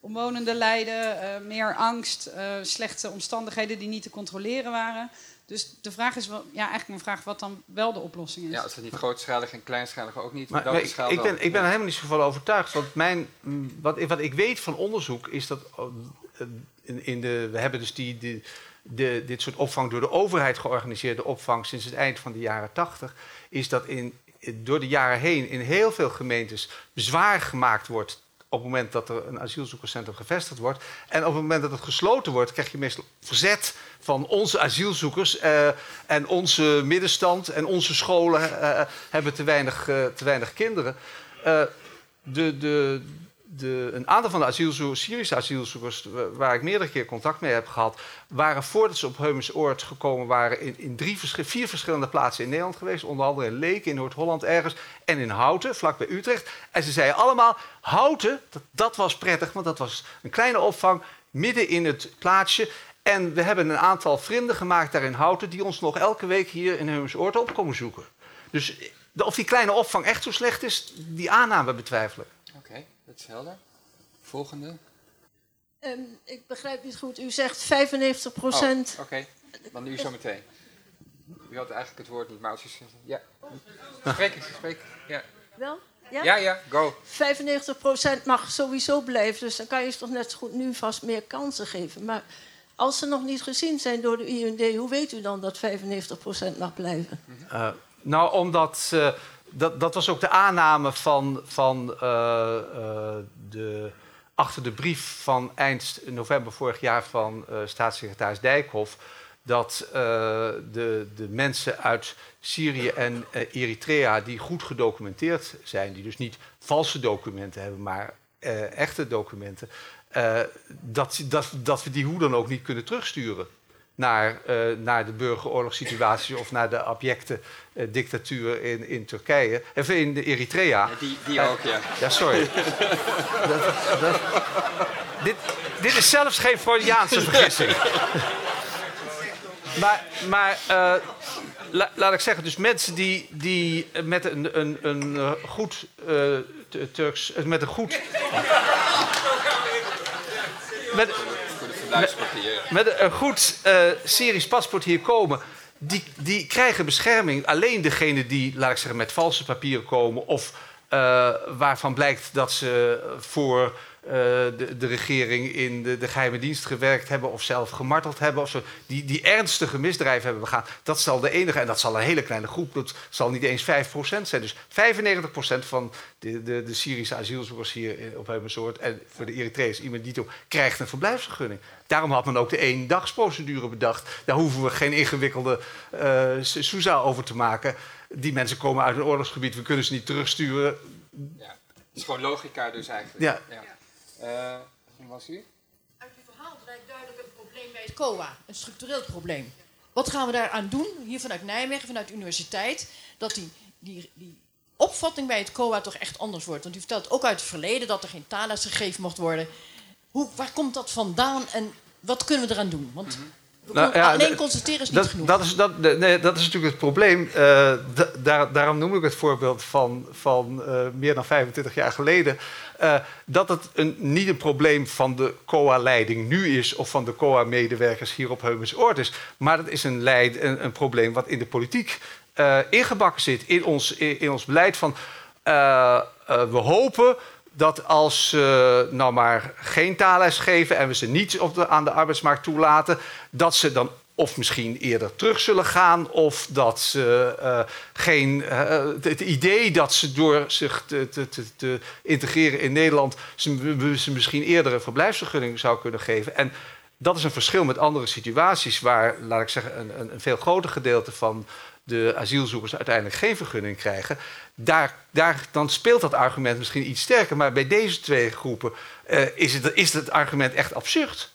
Speaker 5: omwonenden leiden, meer angst, slechte omstandigheden die niet te controleren waren. Dus de vraag is wel, ja, eigenlijk mijn vraag wat dan wel de oplossing is.
Speaker 1: Ja, als het niet grootschalig en kleinschalig ook niet.
Speaker 3: Maar, maar ik, ik, ben, ik ben er helemaal niet zo van overtuigd. Want mijn, wat, wat ik weet van onderzoek is dat oh, in, in de, we hebben dus die, die de, dit soort opvang door de overheid georganiseerde opvang sinds het eind van de jaren tachtig, is dat in, door de jaren heen in heel veel gemeentes bezwaar gemaakt wordt op het moment dat er een asielzoekerscentrum gevestigd wordt. En op het moment dat het gesloten wordt, krijg je meestal verzet van onze asielzoekers. Uh, en onze middenstand en onze scholen uh, hebben te weinig, te weinig kinderen. de, de, de, een aantal van de asielzoekers, Syrische asielzoekers, waar ik meerdere keer contact mee heb gehad, waren voordat ze op Heumensoord gekomen waren in, in drie, vier verschillende plaatsen in Nederland geweest. Onder andere in Leek, in Noord-Holland ergens en in Houten, vlakbij Utrecht. En ze zeiden allemaal, Houten, dat, was prettig, want dat was een kleine opvang midden in het plaatsje. En we hebben een aantal vrienden gemaakt daar in Houten die ons nog elke week hier in Heumensoord op komen zoeken. Dus of die kleine opvang echt zo slecht is, die aanname betwijfel ik.
Speaker 1: Oké, dat is helder. Volgende.
Speaker 6: Um, ik begrijp niet goed. U zegt 95 procent.
Speaker 1: Oh, Oké, okay. dan u zo meteen. U had eigenlijk het woord niet, maar als u zegt... Ja, spreek, spreek. Ja.
Speaker 6: Wel? Ja?
Speaker 1: ja, ja, go.
Speaker 6: 95 procent mag sowieso blijven, dus dan kan je toch net zo goed nu vast meer kansen geven. Maar als ze nog niet gezien zijn door de IND, hoe weet u dan dat 95 procent mag blijven?
Speaker 3: Uh, nou, omdat... Uh, dat, dat was ook de aanname van, van uh, de, achter de brief van eind november vorig jaar van uh, staatssecretaris Dijkhoff. Dat de, de mensen uit Syrië en Eritrea, die goed gedocumenteerd zijn, die dus niet valse documenten hebben, maar echte documenten, dat, dat, dat we die hoe dan ook niet kunnen terugsturen naar, uh, naar de burgeroorlogssituatie of naar de abjecte uh, dictatuur in, in Turkije. Even in de Eritrea.
Speaker 1: Ja, die die ook, ja.
Speaker 3: Ja, sorry. dat, dat, dit, dit is zelfs geen Freudiaanse vergissing. maar maar uh, la, laat ik zeggen, dus mensen die, die met een, een, een goed Turks... met een goed... met, met, een goed uh, paspoort hier komen die, die krijgen bescherming. Alleen degene die, laat ik zeggen, met valse papieren komen of uh, waarvan blijkt dat ze voor de, de, regering in de, de, geheime dienst gewerkt hebben of zelf gemarteld hebben of zo, die, die ernstige misdrijven hebben begaan, dat zal de enige, en dat zal een hele kleine groep, dat zal niet eens 5% zijn. Dus 95% van de, de, de Syrische asielzoekers hier op Heumensoort en voor de Eritreërs, Imedito, krijgt een verblijfsvergunning. Daarom had men ook de eendagsprocedure bedacht. Daar hoeven we geen ingewikkelde uh, SUSA over te maken. Die mensen komen uit een oorlogsgebied, we kunnen ze niet terugsturen.
Speaker 1: Ja, het is gewoon logica dus eigenlijk.
Speaker 3: Ja.
Speaker 1: ja. Uh, was u?
Speaker 7: Uit uw verhaal blijkt duidelijk een probleem bij het COA, een structureel probleem. Wat gaan we daaraan doen, hier vanuit Nijmegen, vanuit de universiteit, dat die, die, die opvatting bij het COA toch echt anders wordt? Want u vertelt ook uit het verleden dat er geen taalles gegeven mocht worden. Hoe, waar komt dat vandaan en wat kunnen we eraan doen? Want nou, ja, alleen constateren is niet
Speaker 3: dat,
Speaker 7: genoeg.
Speaker 3: Dat is, dat, nee, dat is natuurlijk het probleem. Uh, daar, daarom noem ik het voorbeeld van, van uh, meer dan 25 jaar geleden. Uh, dat het een, niet een probleem van de COA-leiding nu is... of van de COA-medewerkers hier op Heumensoord is. Maar dat is een, leid, een, een probleem wat in de politiek ingebakken zit. In ons, in, in ons beleid van... we hopen dat als ze nou maar geen taalles geven en we ze niet op aan de arbeidsmarkt toelaten, dat ze dan of misschien eerder terug zullen gaan, of dat ze uh, geen. Uh, het idee dat ze door zich te, te, te, te integreren in Nederland. Ze, ze, misschien eerder een verblijfsvergunning zou kunnen geven. En dat is een verschil met andere situaties waar, laat ik zeggen, een, een veel groter gedeelte van de asielzoekers uiteindelijk geen vergunning krijgen. Daar, daar, dan speelt dat argument misschien iets sterker. Maar bij deze twee groepen uh, is, het, is het argument echt absurd.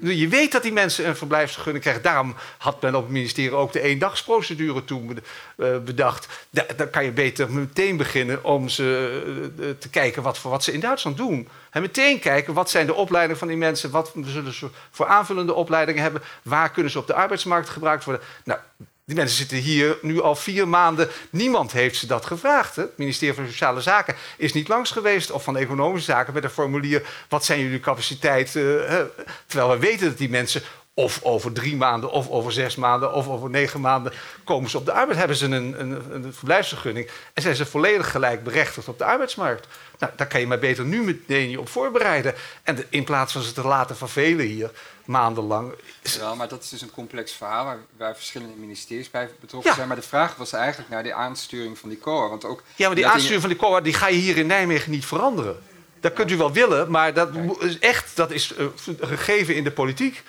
Speaker 3: Je weet dat die mensen een verblijfsvergunning krijgen. Daarom had men op het ministerie ook de eendagsprocedure toen uh, bedacht. Da dan kan je beter meteen beginnen om ze uh, te kijken wat, wat ze in Duitsland doen. En meteen kijken wat zijn de opleidingen van die mensen. Wat zullen ze voor aanvullende opleidingen hebben. Waar kunnen ze op de arbeidsmarkt gebruikt worden. Nou, die mensen zitten hier nu al vier maanden. Niemand heeft ze dat gevraagd. Hè? Het ministerie van Sociale Zaken is niet langs geweest. Of van Economische Zaken met een formulier. Wat zijn jullie capaciteiten? Uh, terwijl we weten dat die mensen of over drie maanden, of over zes maanden, of over negen maanden komen ze op de arbeid. Hebben ze een, een, een verblijfsvergunning en zijn ze volledig gelijkberechtigd op de arbeidsmarkt. Nou, daar kan je maar beter nu meteen op voorbereiden. En de, in plaats van ze te laten vervelen hier, maandenlang.
Speaker 1: Wel, maar dat is dus een complex verhaal waar, waar verschillende ministeries bij betrokken ja. zijn. Maar de vraag was eigenlijk naar de aansturing van die COA. Want ook
Speaker 3: ja, maar die aansturing van die COA die ga je hier in Nijmegen niet veranderen. Dat kunt u wel willen, maar dat is echt dat is uh, gegeven in de politiek.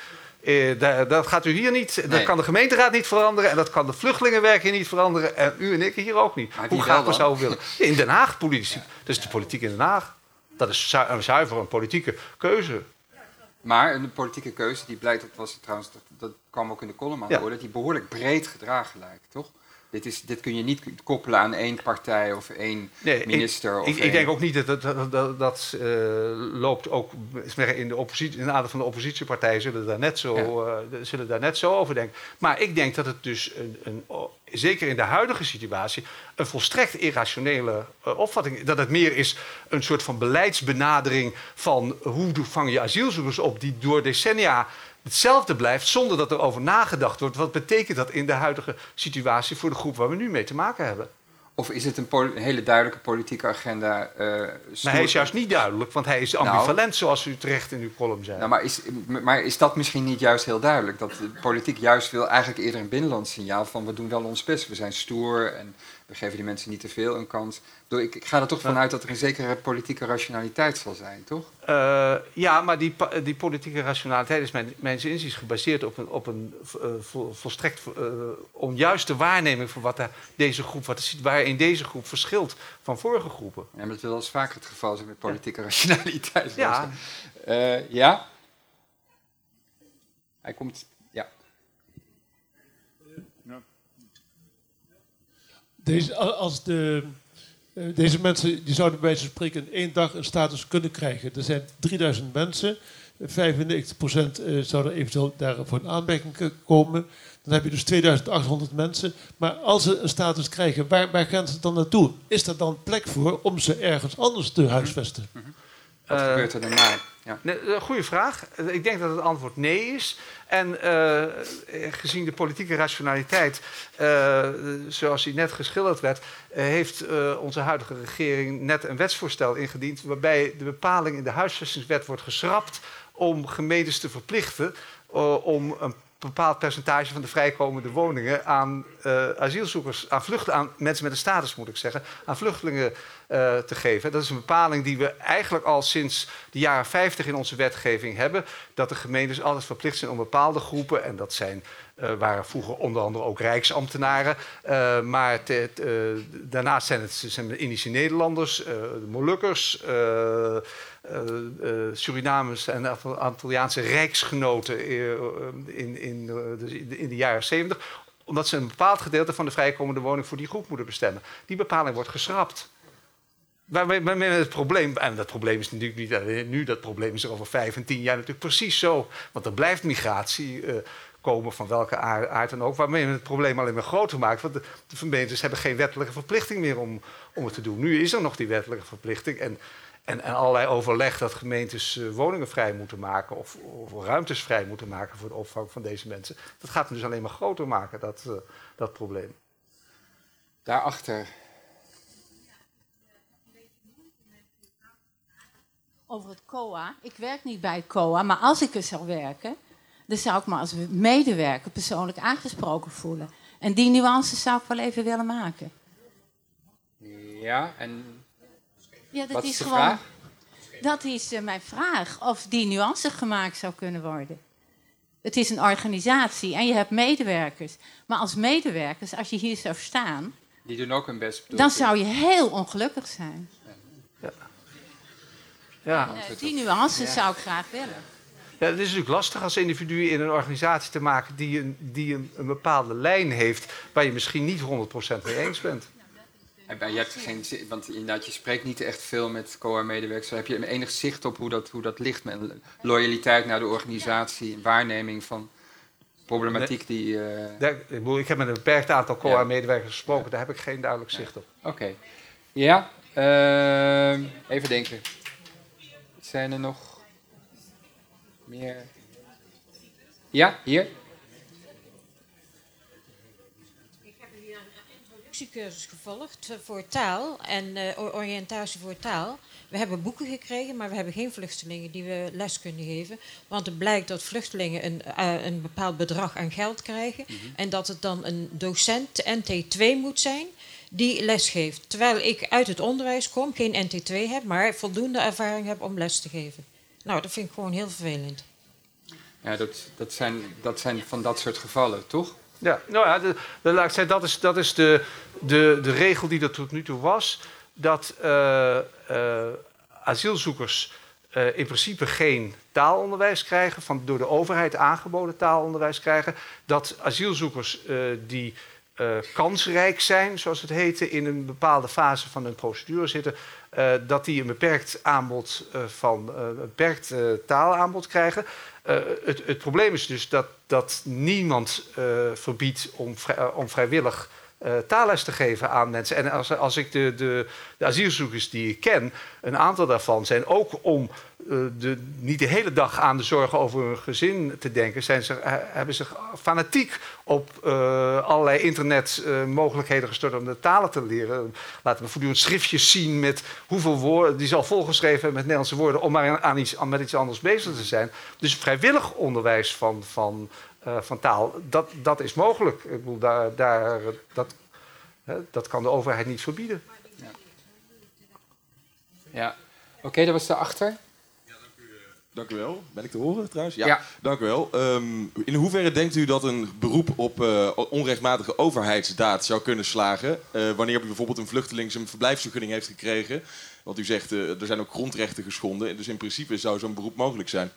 Speaker 3: Uh, dat, dat, gaat u hier niet. Dat nee. kan de gemeenteraad niet veranderen. En dat kan de vluchtelingenwerk hier niet veranderen. En u en ik hier ook niet. Hoe graag we zouden willen. In Den Haag politici. Ja. Dus de politiek in Den Haag. Dat is zu een zuiver een politieke keuze.
Speaker 1: Maar een politieke keuze die blijkt, dat was trouwens, dat, dat kwam ook in de column aan ja. orde, die behoorlijk breed gedragen lijkt, toch? Dit, is, dit kun je niet koppelen aan één partij of één nee, minister.
Speaker 3: Ik,
Speaker 1: of
Speaker 3: ik, één... ik, denk ook niet dat dat, dat, dat uh, loopt ook in de oppositie, in een aantal van de oppositiepartijen zullen daar net zo, ja. uh, zullen daar net zo over denken. Maar ik denk dat het dus een, een, zeker in de huidige situatie een volstrekt irrationele uh, opvatting dat het meer is een soort van beleidsbenadering van hoe vang je asielzoekers op die door decennia hetzelfde blijft zonder dat er over nagedacht wordt. Wat betekent dat in de huidige situatie voor de groep waar we nu mee te maken hebben?
Speaker 1: Of is het een, een hele duidelijke politieke agenda? Uh,
Speaker 3: maar hij is juist niet duidelijk, want hij is ambivalent, nou, zoals u terecht in uw column zei.
Speaker 1: Nou, maar, is, maar is dat misschien niet juist heel duidelijk? Dat de politiek juist wil eigenlijk eerder een binnenlands signaal van we doen wel ons best, we zijn stoer en we geven die mensen niet te veel een kans. Ik, ik ga er toch vanuit dat er een zekere politieke rationaliteit zal zijn, toch?
Speaker 3: Uh, ja, maar die, die politieke rationaliteit is mijn, mijn inziens gebaseerd op een, op een uh, volstrekt uh, onjuiste waarneming van wat deze groep, wat waar in deze groep verschilt van vorige groepen.
Speaker 1: Ja, maar dat is wel eens vaker het geval zijn met politieke ja. rationaliteit.
Speaker 3: Ja.
Speaker 1: ja? Hij komt, ja.
Speaker 8: Deze, als de uh, deze mensen die zouden bij van spreken in één dag een status kunnen krijgen. Er zijn 3000 mensen. 95% uh, zouden eventueel daarvoor in aanmerking komen. Dan heb je dus 2800 mensen. Maar als ze een status krijgen, waar, waar gaan ze dan naartoe? Is er dan plek voor om ze ergens anders te huisvesten?
Speaker 1: Wat gebeurt er daarna? Ja.
Speaker 3: Nee, goede vraag. Ik denk dat het antwoord nee is. En uh, gezien de politieke rationaliteit, zoals die net geschilderd werd, heeft onze huidige regering net een wetsvoorstel ingediend waarbij de bepaling in de huisvestingswet wordt geschrapt om gemeentes te verplichten om een bepaald percentage van de vrijkomende woningen aan asielzoekers, aan, vlucht, aan mensen met een status moet ik zeggen, aan vluchtelingen uh, te geven. Dat is een bepaling die we eigenlijk al sinds de jaren 50 in onze wetgeving hebben. Dat de gemeentes altijd verplicht zijn om bepaalde groepen, en dat zijn, uh, waren vroeger onder andere ook rijksambtenaren, maar te, te, daarnaast zijn het, zijn Indische Nederlanders, de Molukkers. Surinamers en Antilliaanse rijksgenoten in, in, de, in de jaren 70 omdat ze een bepaald gedeelte van de vrijkomende woning voor die groep moeten bestemmen. Die bepaling wordt geschrapt. Waarmee het probleem, en dat probleem is natuurlijk niet alleen nu, dat probleem is er over vijf en tien jaar natuurlijk precies zo. Want er blijft migratie uh, komen van welke aard, dan ook, waarmee men het probleem alleen maar groter maakt. Want de, gemeentes hebben geen wettelijke verplichting meer om, om het te doen. Nu is er nog die wettelijke verplichting. En en, en allerlei overleg dat gemeentes uh, woningen vrij moeten maken of, of, ruimtes vrij moeten maken voor de opvang van deze mensen. Dat gaat hem dus alleen maar groter maken, dat, uh, dat probleem.
Speaker 1: Daarachter.
Speaker 6: Over het COA. Ik werk niet bij het COA, maar als ik er zou werken, dan zou ik me als medewerker persoonlijk aangesproken voelen. En die nuances zou ik wel even willen maken.
Speaker 1: Ja, en
Speaker 6: ja, dat
Speaker 1: Wat
Speaker 6: is, gewoon.
Speaker 1: vraag?
Speaker 6: Dat is uh, mijn vraag. Of die nuance gemaakt zou kunnen worden. Het is een organisatie en je hebt medewerkers. Maar als medewerkers, als je hier zou staan,
Speaker 1: Die doen ook hun best.
Speaker 6: dan zou je heel ongelukkig zijn.
Speaker 3: Ja.
Speaker 6: En, eh, die nuance zou ik graag willen.
Speaker 3: Ja, het is natuurlijk lastig als individu in een organisatie te maken die een, die een, een bepaalde lijn heeft waar je misschien niet 100% mee eens bent.
Speaker 1: En bij- Je hebt geen, want inderdaad, je spreekt niet echt veel met COA-medewerkers. Heb je enig zicht op hoe dat, hoe dat ligt met loyaliteit naar de organisatie, waarneming van problematiek die. eh,
Speaker 3: Daar- ik, bedoel, ik heb met een beperkt aantal COA-medewerkers gesproken, daar heb ik geen duidelijk zicht op.
Speaker 1: Oké. Ja, ehm, even denken. Zijn er nog meer? Ja, hier.
Speaker 9: introductiecursus gevolgd eh, voor taal en eh, or- oriëntatie voor taal. We hebben boeken gekregen, maar we hebben geen vluchtelingen die we les kunnen geven. Want het blijkt dat vluchtelingen een, eh, een bepaald bedrag aan geld krijgen. En dat het dan een docent NT2 moet zijn die les geeft. Terwijl ik uit het onderwijs kom, geen NT2 heb, maar voldoende ervaring heb om les te geven. Nou, dat vind ik gewoon heel vervelend.
Speaker 1: Ja, dat, dat, zijn, dat zijn van dat soort gevallen, toch?
Speaker 3: Ja, nou ja, de, de, laat ik zeggen, dat is, dat is de, de, de regel die er tot nu toe was. Dat eh, eh, asielzoekers eh, in principe geen taalonderwijs krijgen, van door de overheid aangeboden taalonderwijs krijgen. Dat asielzoekers eh, die eh, kansrijk zijn, zoals het heette, in een bepaalde fase van hun procedure zitten, eh, dat die een beperkt aanbod eh, van een beperkt taalaanbod krijgen. Het, het probleem is dus dat, dat niemand verbiedt om, om vrijwillig eh, taalles te geven aan mensen. En als, als ik de, de, de asielzoekers die ik ken, een aantal daarvan zijn ook om eh, de, niet de hele dag aan de zorgen over hun gezin te denken, zijn ze, hebben zich fanatiek op eh, allerlei internetmogelijkheden gestort om de talen te leren. Laten we voortdurend schriftjes zien met hoeveel woorden, die ze al volgeschreven met Nederlandse woorden, om maar aan iets, aan met iets anders bezig te zijn. Dus vrijwillig onderwijs van, van, eh, van taal, dat, dat is mogelijk. Ik bedoel, daar, daar, dat, hè, dat kan de overheid niet verbieden.
Speaker 1: Ja. Oké, dat was daarachter.
Speaker 10: Dank u wel. Ben ik te horen trouwens? Ja,
Speaker 1: Ja.
Speaker 10: dank u wel. Ehm, in hoeverre denkt u dat een beroep op eh, onrechtmatige overheidsdaad zou kunnen slagen... eh, wanneer bijvoorbeeld een vluchteling zijn verblijfsvergunning heeft gekregen... want u zegt, er zijn ook grondrechten geschonden... dus in principe zou zo'n beroep mogelijk zijn.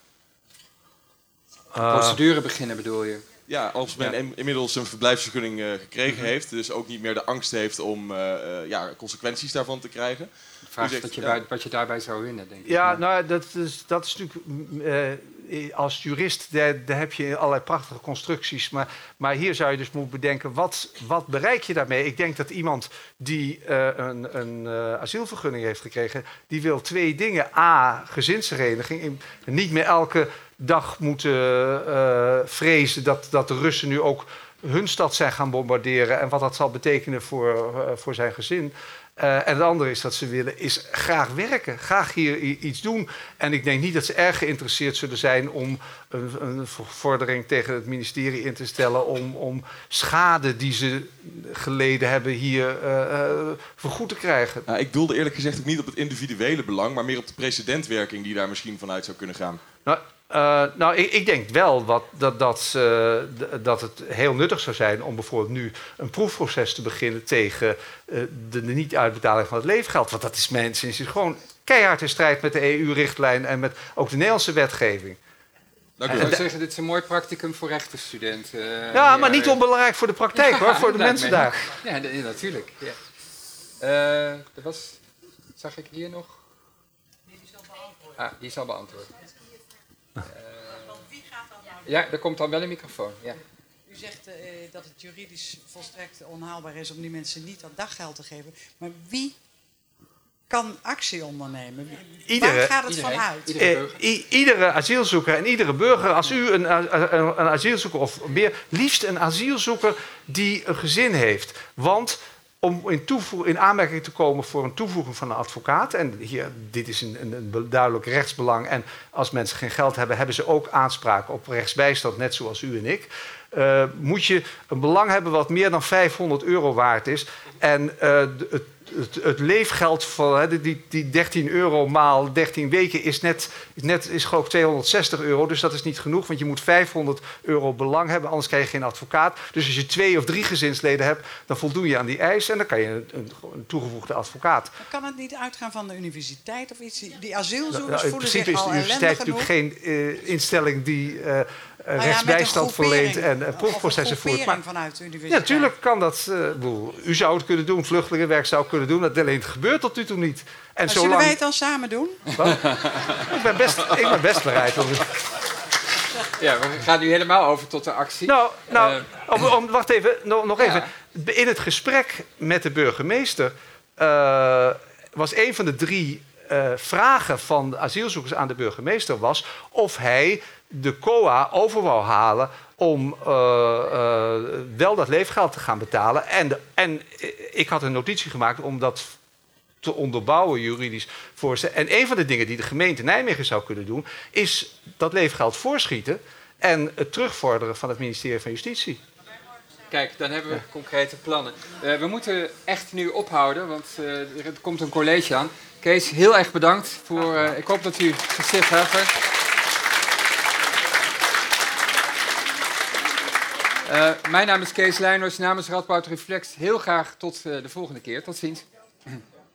Speaker 1: Procedure beginnen bedoel je?
Speaker 10: Ja, als men
Speaker 1: Ja.
Speaker 10: inmiddels een verblijfsvergunning eh, gekregen heeft... dus ook niet meer de angst heeft om eh, eh, ja, consequenties daarvan te krijgen...
Speaker 1: vraag
Speaker 10: zegt,
Speaker 1: wat je,
Speaker 10: ja.
Speaker 1: bij- wat je daarbij zou winnen, denk ik.
Speaker 3: Ja,
Speaker 1: Maar-
Speaker 3: nou, dat is, dat is natuurlijk. eh, als jurist, daar, daar heb je allerlei prachtige constructies. Maar, maar hier zou je dus moeten bedenken: wat, wat bereik je daarmee? Ik denk dat iemand die eh, een, een eh, asielvergunning heeft gekregen, die wil twee dingen. A, gezinshereniging. En Niet meer elke dag moeten eh, vrezen dat, dat de Russen nu ook hun stad zijn gaan bombarderen. En wat dat zal betekenen voor, eh, voor zijn gezin. Eh, en het andere is dat ze willen is graag werken, graag hier iets doen. En ik denk niet dat ze erg geïnteresseerd zullen zijn om een, een vordering tegen het ministerie in te stellen om, om schade die ze geleden hebben hier eh, vergoed te krijgen.
Speaker 10: Nou, ik doelde eerlijk gezegd ook niet op het individuele belang, maar meer op de precedentwerking die daar misschien vanuit zou kunnen gaan.
Speaker 3: Nou, eh, nou ik, ik denk wel wat, dat, dat, eh, het heel nuttig zou zijn om bijvoorbeeld nu een proefproces te beginnen tegen eh, de, de niet-uitbetaling van het leefgeld. Want dat is mensen is gewoon keihard in strijd met de EU-richtlijn en met ook de Nederlandse wetgeving.
Speaker 10: Dank
Speaker 1: ik
Speaker 10: u
Speaker 1: zou
Speaker 10: wel.
Speaker 1: zeggen, dit is een mooi practicum voor rechtenstudenten. eh,
Speaker 3: Ja, maar niet onbelangrijk voor de praktijk hoor, voor de mensen daar.
Speaker 1: Ja, de- ja, natuurlijk. Ja. Eh, er was, zag ik hier nog? Ah, die is al beantwoord. Eh, ja, er komt dan wel een microfoon. Ja.
Speaker 11: U zegt eh, dat het juridisch volstrekt onhaalbaar is om die mensen niet dat daggeld te geven. Maar wie kan actie ondernemen?
Speaker 3: Iedere-
Speaker 11: Waar gaat het
Speaker 1: iedereen.
Speaker 11: van uit?
Speaker 1: Iedereen.
Speaker 3: Eh, iedere asielzoeker en iedere burger, als u een, een, een asielzoeker of meer, liefst een asielzoeker die een gezin heeft. Want om in, in aanmerking te komen voor een toevoeging van een advocaat, en hier, dit is een, een, duidelijk rechtsbelang, en als mensen geen geld hebben, hebben ze ook aanspraak op rechtsbijstand, net zoals u en ik. eh, moet je een belang hebben wat meer dan 500 euro waard is. En de- het, het, het leefgeld van hè, die, die 13 euro maal 13 weken is net, is net is geloof ik 260 euro. Dus dat is niet genoeg, want je moet 500 euro belang hebben, anders krijg je geen advocaat. Dus als je twee of drie gezinsleden hebt, dan voldoen je aan die eis en dan kan je een, een, een toegevoegde advocaat.
Speaker 11: Maar Kan het niet uitgaan van de universiteit of iets? Die
Speaker 3: Nou,
Speaker 11: asielzoekers
Speaker 3: nou, in
Speaker 11: voelen
Speaker 3: principe
Speaker 11: zich
Speaker 3: is de
Speaker 11: al
Speaker 3: universiteit natuurlijk
Speaker 11: genoeg.
Speaker 3: geen eh, instelling die eh,
Speaker 11: Nou ja, met
Speaker 3: rechtsbijstand
Speaker 11: een
Speaker 3: verleent
Speaker 11: groepering,
Speaker 3: en eh,
Speaker 11: of
Speaker 3: proefprocessen voert. Maar
Speaker 11: vanuit de
Speaker 3: ja,
Speaker 11: universiteit.
Speaker 3: natuurlijk kan dat. eh, u zou het kunnen doen, vluchtelingenwerk zou het kunnen doen. Dat alleen gebeurt tot nu toe niet. En
Speaker 11: Maar zullen
Speaker 3: zolang...
Speaker 11: wij het dan samen doen?
Speaker 3: Ik, ben best, ik ben best bereid. Om...
Speaker 1: ja, we gaan nu helemaal over tot de actie.
Speaker 3: Nou, nou
Speaker 1: Eh,
Speaker 3: om, om- wacht even, nog, nog even.
Speaker 1: Ja.
Speaker 3: In het gesprek met de burgemeester eh, was een van de drie eh, vragen van de asielzoekers aan de burgemeester was of hij de COA over halen om eh, eh, wel dat leefgeld te gaan betalen. En, de- en ik had een notitie gemaakt om dat te onderbouwen juridisch voor ze. En een van de dingen die de gemeente Nijmegen zou kunnen doen, is dat leefgeld voorschieten en het terugvorderen van het ministerie van Justitie.
Speaker 1: Kijk, dan hebben we concrete plannen. Eh, we moeten echt nu ophouden, want eh, er komt een college aan. Kees, heel erg bedankt voor. eh, ik hoop dat u gezit heeft. Eh, mijn naam is Kees Leijners namens Radboud Reflex. Heel graag tot eh, de volgende keer. Tot ziens.